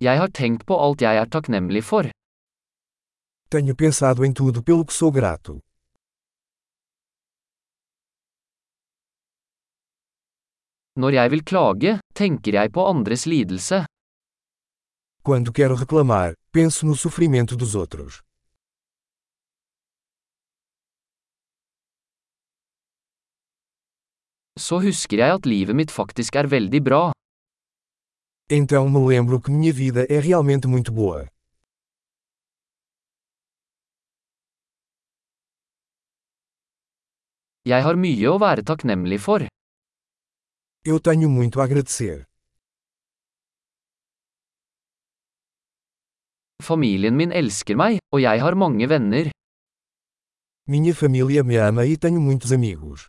Jeg har tenkt på alt jeg er takknemlig for. Tenho pensado em tudo pelo que sou grato. Når jeg vil klage, tenker jeg på andres lidelse. Quando quero reclamar, penso no sofrimento dos outros. Så husker jeg at livet mitt faktisk er veldig bra. Então me lembro que minha vida é realmente muito boa. Jeg har mye å være takknemlig for. Eu tenho muito a agradecer. Familien min elsker meg, og jeg har mange venner. Minha família me ama e tenho muitos amigos.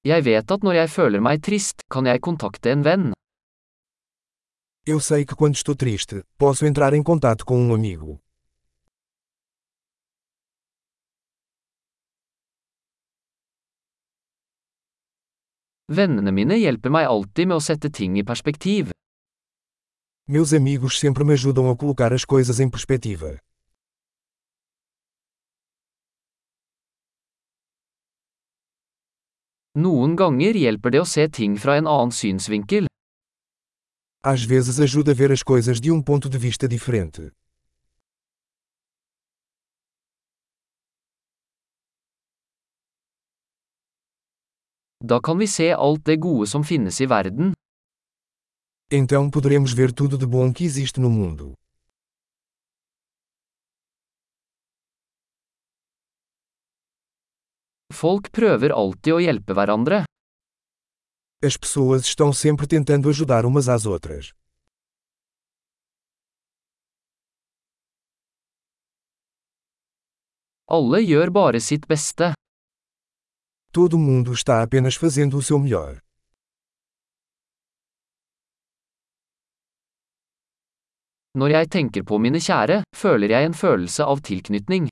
Jeg vet at når jeg føler meg trist, kan jeg kontakte en venn. Eu sei que quando estou triste, posso entrar em contato com um amigo. Vennene mine hjelper meg alltid med å sette ting i perspektiv. Meus amigos sempre me ajudam a colocar as coisas em perspectiva. Noen ganger hjelper det å se ting fra en annen synsvinkel. Às vezes ajuda a ver as coisas de um ponto de vista diferente. Da kan vi se alt det gode som finnes i verden. Então poderemos ver tudo de bom que existe no mundo. Folk prøver alltid å hjelpe hverandre. As pessoas estão sempre tentando ajudar umas às outras. Alle gjør bare sitt beste. Todo mundo está apenas fazendo o seu melhor. Når jeg tenker på mine kjære, føler jeg en følelse av tilknytning.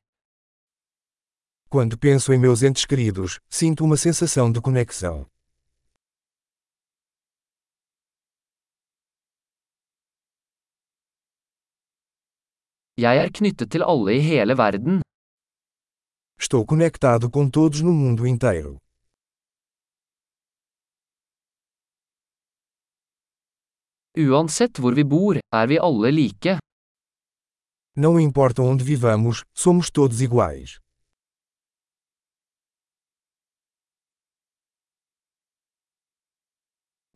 Quando penso em meus entes queridos, sinto uma sensação de conexão. Jeg er knyttet til alle i hele verden. Estou conectado com todos no mundo inteiro. Uansett hvor vi bor, er vi alle like. Não importa onde vivamos, somos todos iguais.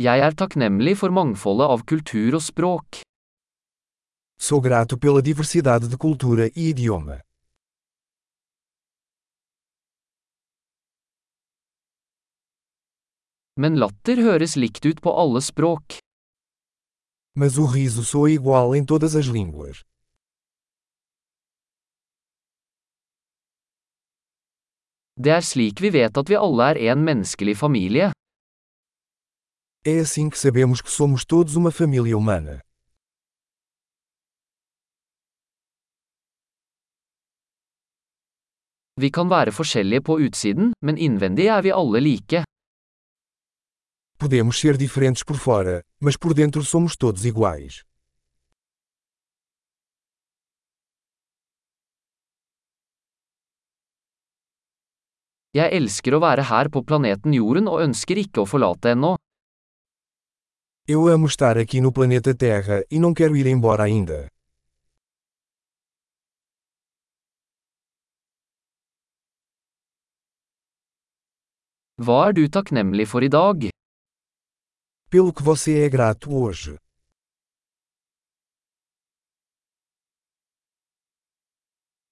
Jeg er takknemlig for mangfoldet av kultur og språk. Sou grato pela diversidade de cultura e idioma. Men latter høres likt ut på alle språk. Mas o riso soa igual em todas as línguas. Det er slik vi vet at vi alle er en menneskelig familie. É assim que sabemos que somos todos uma família humana. Vi kan være forskjellige på utsiden, men innvendig er vi alle like. Podemos ser diferentes por fora, mas por dentro somos todos iguais. Jeg elsker å være her på planeten Jorden og ønsker ikke å forlate ennå. Eu amo estar aqui no planeta Terra e não quero ir embora ainda. Hva er du takknemlig for i dag? Pelo que você é grato hoje.